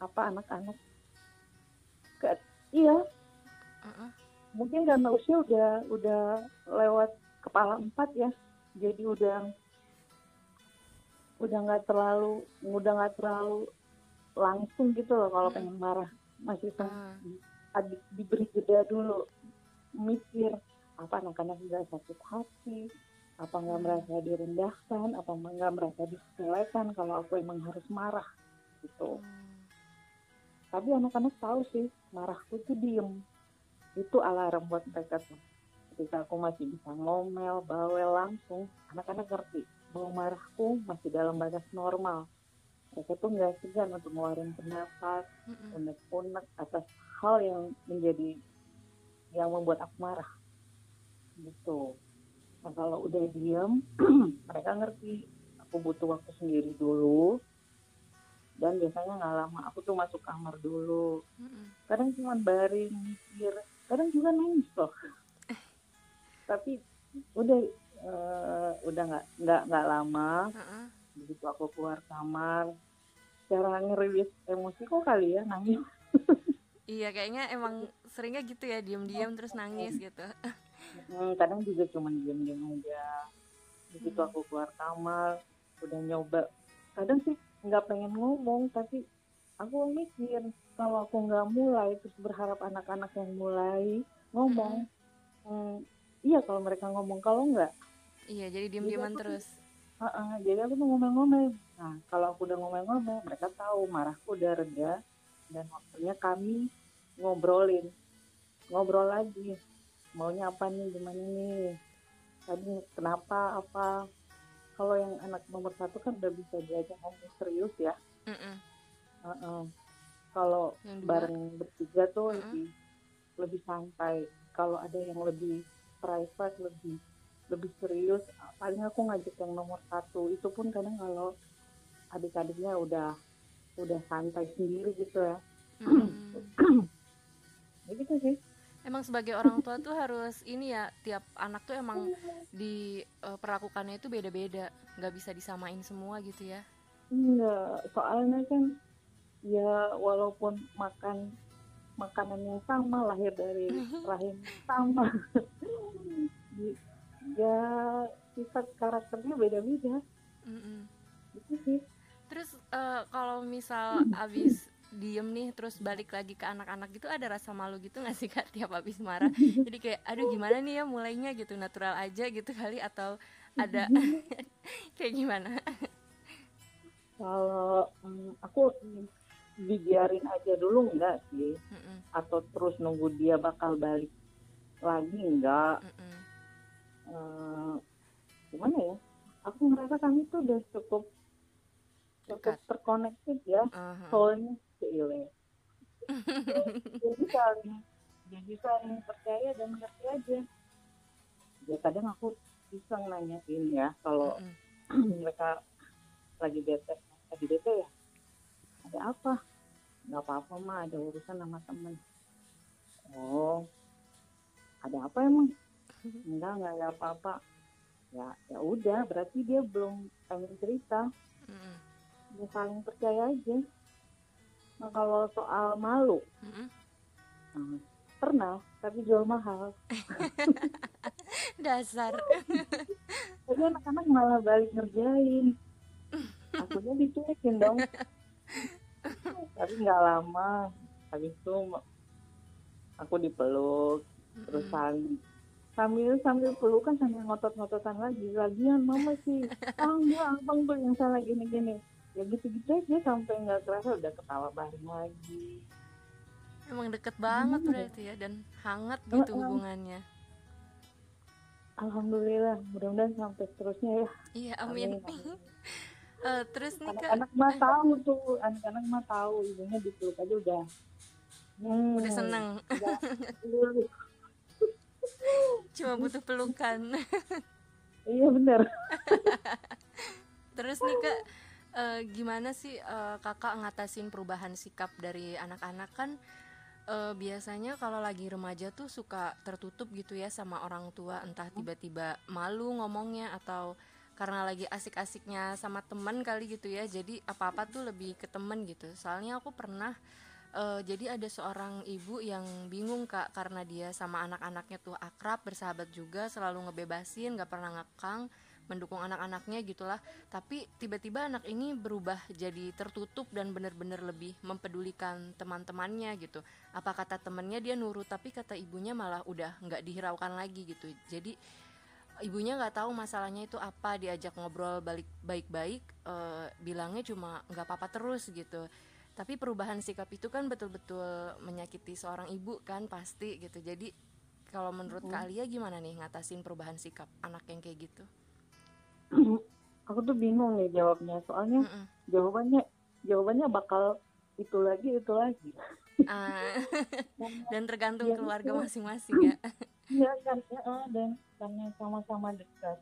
apa anak-anak? Ke iya. Uh-uh. mungkin karena usia udah udah lewat kepala empat ya. Jadi udah udah nggak terlalu udah nggak terlalu langsung gitu loh kalau pengen marah. Masih uh. adik diberi jeda dulu. Mikir apa anak-anak nggak sakit hati? Apa nggak merasa direndahkan? Apa nggak merasa disepelekan kalau aku emang harus marah? Gitu. Hmm tapi anak-anak tahu sih marahku tuh diem. Itu alarm buat mereka tuh. Ketika aku masih bisa ngomel bawel langsung anak-anak ngerti bahwa marahku masih dalam batas normal. Mereka tuh nggak segan untuk ngeluarin pendapat unek-unek atas hal yang menjadi yang membuat aku marah. Gitu. Nah kalau udah diem mereka ngerti aku butuh waktu sendiri dulu dan biasanya nggak lama aku tuh masuk kamar dulu. Mm-hmm. kadang cuma baring mikir. Kadang juga nangis loh tapi udah uh, udah nggak nggak nggak lama uh-uh. begitu aku keluar kamar cara ngerilis emosi kok kali ya nangis. Iya kayaknya emang seringnya gitu ya diam-diam terus nangis gitu. Hmm, kadang juga cuma diam-diam aja. Begitu hmm. aku keluar kamar udah nyoba. Kadang sih nggak pengen ngomong tapi aku mikir kalau aku nggak mulai terus berharap anak-anak yang mulai ngomong hmm. Hmm, iya kalau mereka ngomong kalau nggak iya jadi diem-dieman terus. Uh -uh, jadi aku tuh ngomel-ngomel. Nah kalau aku udah ngomel-ngomel mereka tahu marahku udah reda dan waktunya kami ngobrolin ngobrol lagi. Maunya apa nih gimana nih? Tadi kenapa apa kalau yang anak nomor satu kan udah bisa diajak ngomong serius ya mm -mm. Uh -uh. kalau bareng bertiga tuh mm -mm. lebih lebih santai kalau ada yang lebih private lebih lebih serius paling aku ngajak yang nomor satu itu pun kadang kalau adik-adiknya udah udah santai sendiri gitu ya mm. gitu sih emang sebagai orang tua tuh harus ini ya tiap anak tuh emang di uh, perlakukannya itu beda-beda. Nggak bisa disamain semua gitu ya. Enggak soalnya kan ya walaupun makan makanan yang sama lahir dari rahim sama. Ya sifat karakternya beda-beda. Mm -mm. sih. Terus uh, kalau misal abis diem nih terus balik lagi ke anak-anak gitu ada rasa malu gitu nggak sih kak tiap habis marah? Jadi kayak aduh gimana nih ya mulainya? Gitu natural aja gitu kali atau ada kayak gimana? Kalau um, aku dibiarin aja dulu enggak sih? Mm -mm, atau terus nunggu dia bakal balik lagi enggak mm -mm. Eh, gimana ya? Aku merasa kami tuh udah cukup cukup Dekat. terkonektif ya Aha. soalnya seile jadi saling jadi saling percaya dan ngerti aja. Ya kadang aku iseng nanyain ya kalau Mm-mm. mereka lagi bete lagi bete ya ada apa? Nggak apa-apa mah ada urusan sama temen. Oh ada apa emang? Enggak enggak ada apa-apa. Ya ya udah berarti dia belum pengen cerita. Mm-mm. ya saling percaya aja nah kalau soal malu Mm-mm. nah, pernah tapi jual mahal. Dasar. Tapi anak-anak malah balik ngerjain. Akunya dicuekin dong. Tapi nggak lama habis itu aku dipeluk terus Mm-mm. saling sambil sambil pelukan sambil ngotot-ngototan lagi. Lagian mama sih ah enggak abang tuh yang salah gini-gini ya gitu-gitu aja sampai nggak kerasa udah ketawa bareng lagi. Emang deket banget ya? berarti ya dan hangat gitu Heeh. hubungannya. Alhamdulillah mudah-mudahan sampai seterusnya ya. Iya amin. Amin, Eh, terus nih kak anak-anak mah tahu tuh anak-anak mah tahu ibunya dipeluk aja udah. Hmm, udah seneng. Udah- cuma butuh pelukan. Iya bener. Terus nih kak eh, gimana sih eh, kakak ngatasin perubahan sikap dari anak-anak? Kan eh, biasanya kalau lagi remaja tuh suka tertutup gitu ya sama orang tua entah tiba-tiba malu ngomongnya atau karena lagi asik-asiknya sama temen kali gitu ya. Jadi apa-apa tuh lebih ke temen gitu. Soalnya aku pernah eh, jadi ada seorang ibu yang bingung kak karena dia sama anak-anaknya tuh akrab bersahabat juga selalu ngebebasin gak pernah ngekang mendukung anak-anaknya gitulah. Tapi tiba-tiba anak ini berubah jadi tertutup dan benar-benar lebih mempedulikan teman-temannya gitu. Apa kata temennya dia nurut tapi kata ibunya malah udah nggak dihiraukan lagi gitu. Jadi ibunya nggak tahu masalahnya itu apa diajak ngobrol balik baik-baik eh, bilangnya cuma nggak apa-apa terus gitu. Tapi perubahan sikap itu kan betul-betul menyakiti seorang ibu kan pasti gitu. Jadi kalau menurut Kak Alia gimana nih ngatasin perubahan sikap anak yang kayak gitu aku tuh bingung nih jawabnya. Soalnya Mm-mm. jawabannya jawabannya bakal itu lagi itu lagi. Ah, dan tergantung Ya, keluarga itu. masing-masing ya. Iya kan? Ya, dan karena sama-sama dekat.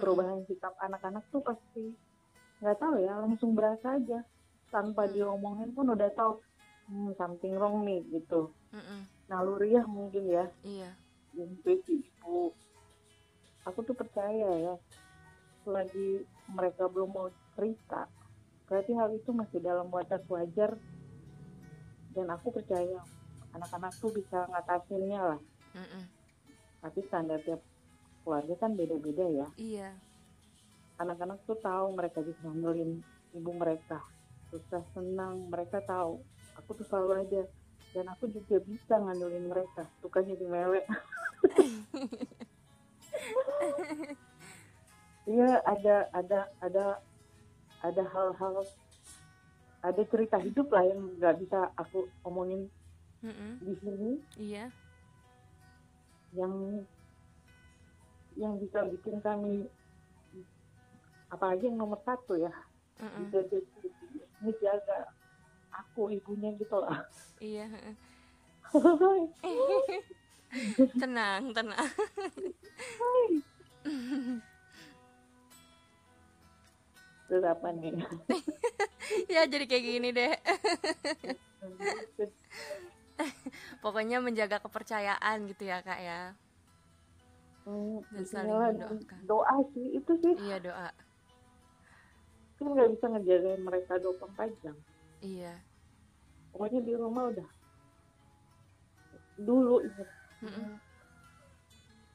Perubahan sikap anak-anak tuh pasti nggak tahu ya langsung berasa aja. Tanpa Hmm. diomongin pun udah tahu hmm, something wrong nih gitu. Mm-mm. naluriah mungkin ya. Iya. Intuisi ibu aku tuh percaya ya selagi mereka belum mau cerita. Berarti hal itu masih dalam batas wajar. Dan aku percaya anak-anak tuh bisa ngatasinnya lah. Mm-mm. tapi standar tiap keluarga kan beda-beda ya. Iya. Anak-anak tuh tahu mereka bisa ngandelin ibu mereka. Susah senang mereka tahu. Aku tuh selalu aja dan aku juga bisa ngandelin mereka. Suka jadi mewek iya ada ada ada ada hal-hal ada cerita hidup lah yang nggak bisa aku omongin Mm-mm. di sini. Iya. Yang yang bisa bikin kami apalagi yang nomor satu ya Mm-mm. bisa jadi ini jaga aku ibunya gitu lah. Iya tenang tenang terus apa nih? Ya jadi kayak gini deh. Pokoknya menjaga kepercayaan gitu ya kak ya. Hmm, Dan saling mendoakan. doa sih itu sih. Iya doa. Kan nggak bisa ngejagain mereka 24 jam. Iya. Pokoknya di rumah udah. Dulu inget Mm-mm.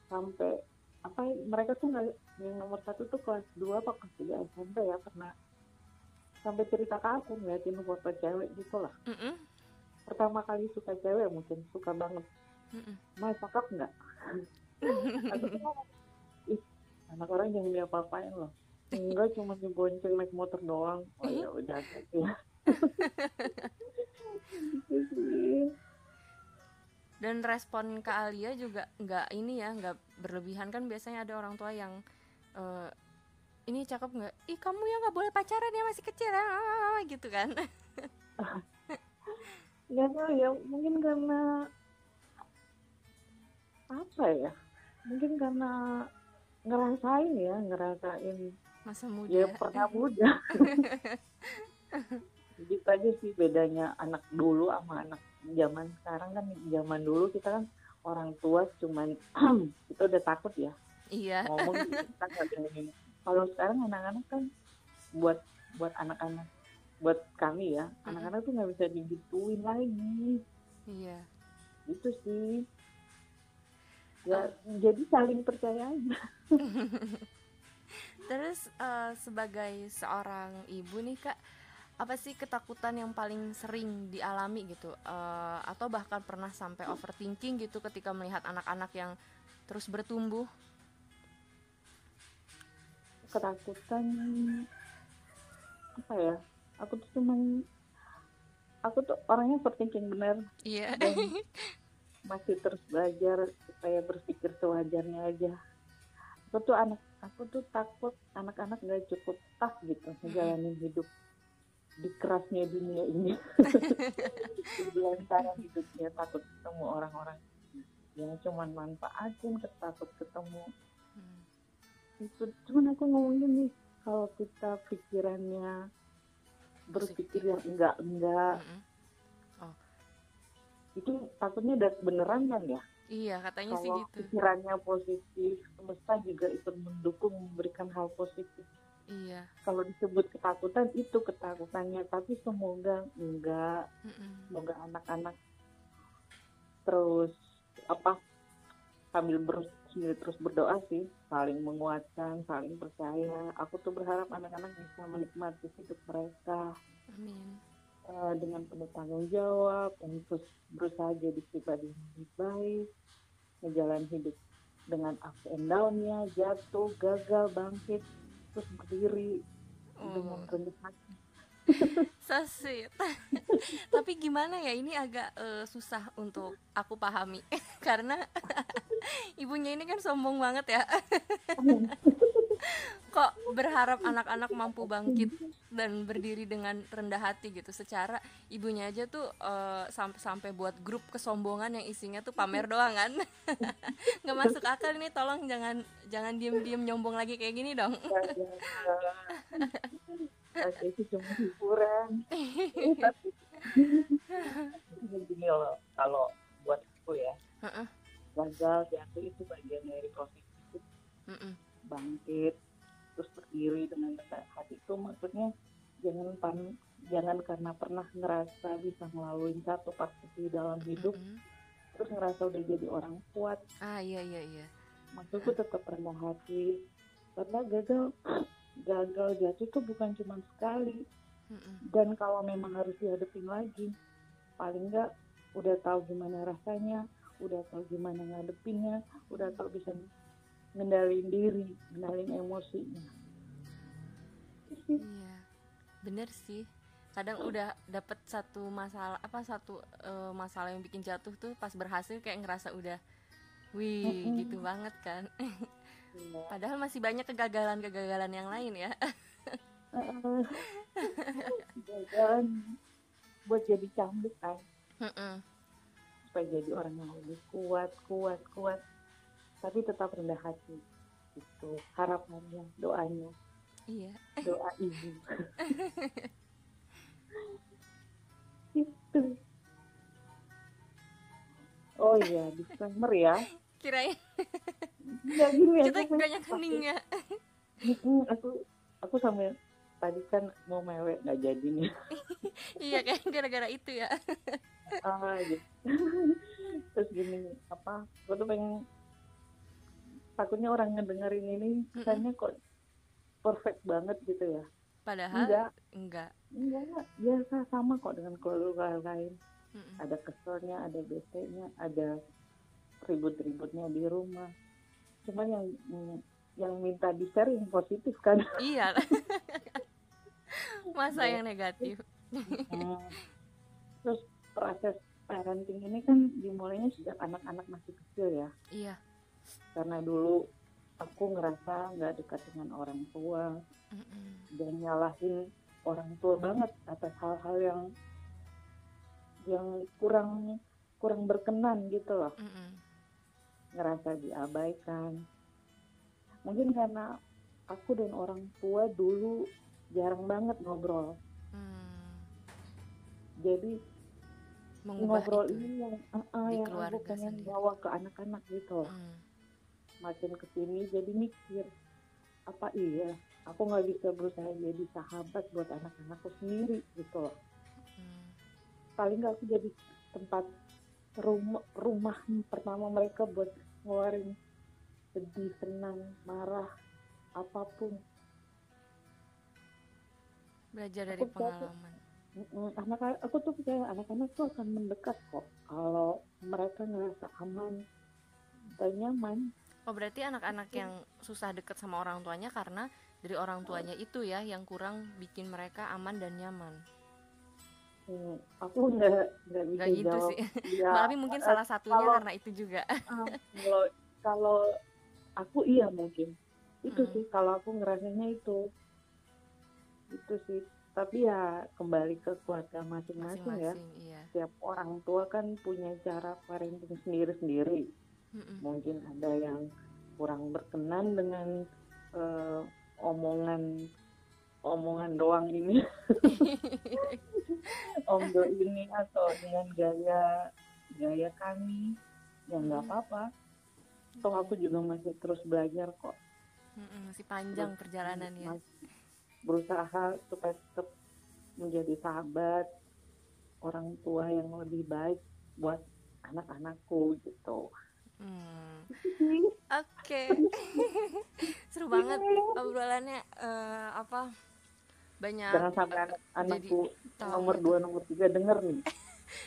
sampai apa ya, mereka tuh nggak yang nomor satu tuh kelas 2 apa kelas 3 SMP ya pernah sampai cerita ke aku ngeliatin foto cewek gitu lah. Mm-mm. pertama kali suka cewek mungkin suka banget. Mm-mm. mas cakep nggak? Aku tuh ngomong, ih anak orang jangan diapa-apain loh. Enggak cuma dibonceng naik motor doang. Oh ya udah ya. Gitu. Dan respon ke Alia juga nggak ini ya, nggak berlebihan. Kan biasanya ada orang tua yang eh, ini cakep nggak? Ih kamu ya nggak boleh pacaran ya masih kecil ah, gitu kan? nggak tahu ya mungkin karena apa ya mungkin karena ngerasain ya ngerasain Masa muda. ya pernah muda gitu aja sih bedanya anak dulu sama anak zaman sekarang kan zaman dulu kita kan orang tua cuman kita udah takut ya Iya. ngomong kita nggak berani. kalau sekarang anak-anak kan buat buat anak-anak buat kami ya anak-anak tuh nggak bisa digituin lagi Iya. itu sih ya jadi saling percaya aja Terus eh, sebagai seorang ibu nih kak, apa sih ketakutan yang paling sering dialami gitu? Eh, atau bahkan pernah sampai overthinking gitu ketika melihat anak-anak yang terus bertumbuh? Ketakutan. Apa ya? Aku tuh cuman aku tuh orangnya overthinking bener Iya. dan masih terus belajar supaya berpikir sewajarnya aja. Aku tuh anak aku tuh takut anak-anak nggak cukup tough gitu ngejalanin hidup di kerasnya dunia ini. Di antara hidupnya takut ketemu orang-orang. Yang cuman manfaatin ketakut ketemu. Itu cuman aku ngomong gini kalau kita pikirannya berpikir yang enggak enggak Mm-mm. itu takutnya udah beneran kan ya Iya katanya sih kalau gitu. pikirannya positif semesta juga ikut mendukung memberikan hal positif Iya. kalau disebut ketakutan itu ketakutannya tapi semoga enggak Mm-mm. semoga anak-anak terus apa sambil ber, sambil terus berdoa sih saling menguatkan saling percaya. Aku tuh berharap anak-anak bisa menikmati hidup mereka Amin. eh, dengan penuh tanggung jawab dan terus berusaha jadi pribadi yang lebih baik ngejalan hidup dengan ups and down-nya jatuh gagal bangkit terus berdiri dengan Oh, rendah hati so sweet. Tapi gimana ya ini agak eh, susah untuk aku pahami karena ibunya ini kan sombong banget ya. Kok berharap anak-anak mampu bangkit dan berdiri dengan rendah hati gitu. Secara ibunya aja tuh eh, sampai sampai buat grup kesombongan yang isinya tuh pamer doang kan. Nggak masuk akal ini tolong jangan jangan diem-diem nyombong lagi kayak gini dong. Oke, itu cuma hiburan. Tapi gini loh, kalau buat aku ya, gagal jatuh itu bagian dari proses hidup bangkit, terus berdiri dengan rendah hati itu maksudnya jangan pan, jangan karena pernah ngerasa bisa melalui satu fase dalam hidup, Mm-mm. terus ngerasa udah jadi orang kuat, Ah iya iya iya. maksudku tetap rendah hati. Karena gagal, gagal jatuh itu bukan cuma sekali, dan kalau memang harus dihadapin lagi paling enggak udah tahu gimana rasanya udah tahu gimana ngadepinnya udah tahu bisa ngendalin diri ngendalin emosinya. Iya, bener sih. Kadang udah dapet satu masalah apa satu eh, masalah yang bikin jatuh tuh pas berhasil kayak ngerasa udah, wih gitu banget kan. Iya. Padahal masih banyak kegagalan-kegagalan yang lain ya. Jangan buat jadi cambuk kan. Supaya jadi orang yang lebih kuat kuat kuat. Tapi tetap rendah hati. Itu harapannya doanya. Iya. doa ibu. Itu oh iya disclaimer ya Kirain. Nggak gini ya, kita banyak heningnya. Mm-mm, aku aku sambil tadi kan mau mewek nggak jadi nih. Iya kayak gara-gara itu ya. ah gitu terus gini apa aku tuh pengen takutnya orang ngedengerin ini kesannya kok perfect banget gitu ya. Padahal enggak. enggak. Enggak biasa sama kok dengan keluarga lain. Mm-mm. ada keselnya ada bete-nya ada ribut-ributnya di rumah. Cuman yang yang minta di share yang positif kan. Iya. Masa yang negatif? Hmm. terus proses parenting ini kan dimulainya sejak anak-anak masih kecil ya. Iya. Karena dulu aku ngerasa nggak dekat dengan orang tua. Mm-mm. dan nyalahin orang tua banget atas hal-hal yang yang kurang kurang berkenan gitu loh. Mm-mm. Ngerasa diabaikan mungkin karena aku dan orang tua dulu jarang banget ngobrol Hmm. jadi mengubah ngobrol itu ini yang uh, uh, di yang aku pengen sendiri. bawa ke anak-anak gitu loh. Mm. makin ke sini jadi mikir apa iya aku nggak bisa berusaha jadi sahabat buat anak-anakku sendiri gitu loh Mm. paling nggak aku jadi tempat rumah rumah pertama mereka buat ngeluarin sedih senang marah apa pun. Belajar dari Aku percaya. pengalaman. Mm-mm, anak aku tuh percaya anak-anak tuh akan mendekat kok. Kalau mereka ngerasa aman dan nyaman. Oh berarti anak-anak yang susah deket sama orang tuanya karena dari orang tuanya itu ya yang kurang bikin mereka aman dan nyaman Hmm, aku nggak nggak bisa Gak gitu jawab. sih. Ya tapi mungkin eh, salah satunya kalau- karena itu juga. Ah, kalau kalau aku iya mungkin. Itu Mm. sih kalau aku ngerasanya itu. Itu sih. Tapi ya kembali ke keluarga masing-masing ya. Iya. Setiap orang tua kan punya cara parenting sendiri-sendiri. Mm-mm. mungkin ada yang kurang berkenan dengan eh, omongan omongan doang ini. Omdo ini atau dengan gaya gaya kami ya nggak Hmm. apa-apa. Toh aku juga masih terus belajar kok. Mm-mm, masih panjang perjalanan ya Mas- berusaha supaya tetap menjadi sahabat orang tua yang lebih baik buat anak-anakku gitu. Hmm. Oke, seru banget obrolannya eh, apa banyak. jangan sampai eh, anak-anakku tahu nomor dua nomor tiga denger nih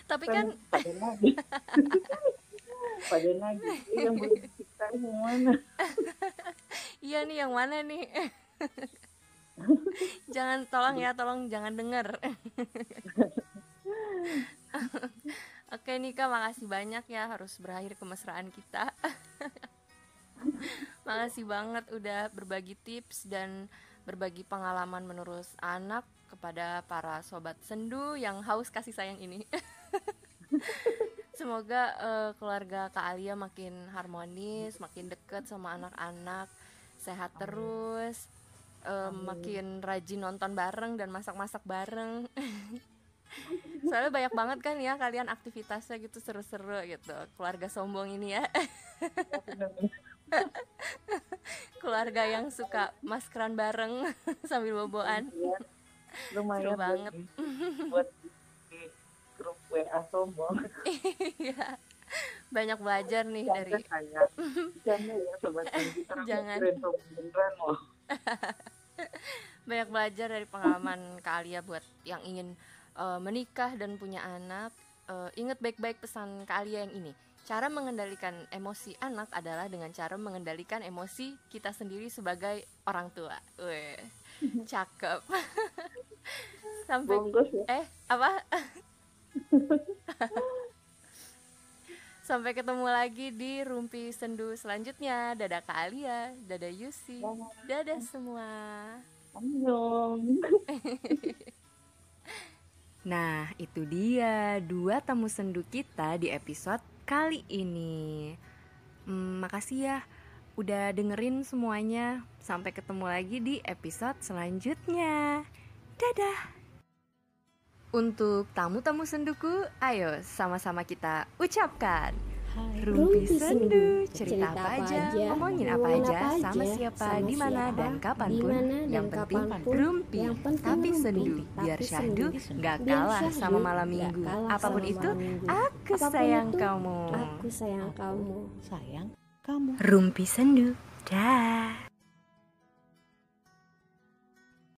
Tapi kan pada nagih pada "Ini yang belum diciptain yang mana iya nih yang mana nih? jangan tolong ya, tolong jangan denger. Oke Nika, makasih banyak ya harus berakhir kemesraan kita. makasih banget udah berbagi tips dan berbagi pengalaman menurut anak kepada para sobat sendu yang haus kasih sayang ini. Semoga eh, keluarga Kak Alia makin harmonis, makin deket sama anak-anak, sehat terus, eh, makin rajin nonton bareng dan masak-masak bareng. Soalnya banyak banget kan ya kalian aktivitasnya gitu seru-seru gitu. Keluarga sombong ini ya. Keluarga yang suka maskeran bareng sambil boboan. Ya, lumayan Seru banget. buat- di grup WA sombong Iya. Banyak belajar nih Jangan dari saya Jangan ya sobat Jangan. beneran loh banyak belajar dari pengalaman Kak Alia buat yang ingin eh, menikah dan punya anak. Eh, ingat baik-baik pesan Kak Alia yang ini. Cara mengendalikan emosi anak adalah dengan cara mengendalikan emosi kita sendiri sebagai orang tua. Weh, cakep. Sampai bungkus ya eh apa? Sampai ketemu lagi di Rumpi Sendu selanjutnya. Dadah Kak Alia, dadah Yusi, dadah semua. Annyeong. Nah, itu dia dua tamu sendu kita di episode kali ini. Hmm, makasih ya udah dengerin semuanya. Sampai ketemu lagi di episode selanjutnya. Dadah. Untuk tamu-tamu senduku, ayo sama-sama kita ucapkan Rumpi sendu, cerita apa aja, ngomongin apa aja, sama siapa, di mana dan kapan pun. Yang penting rumpi, tapi sendu, biar syahdu nggak kalah sama malam minggu. Apa pun itu, aku sayang kamu. Aku sayang kamu. Sayang, kamu. Rumpi sendu, dah.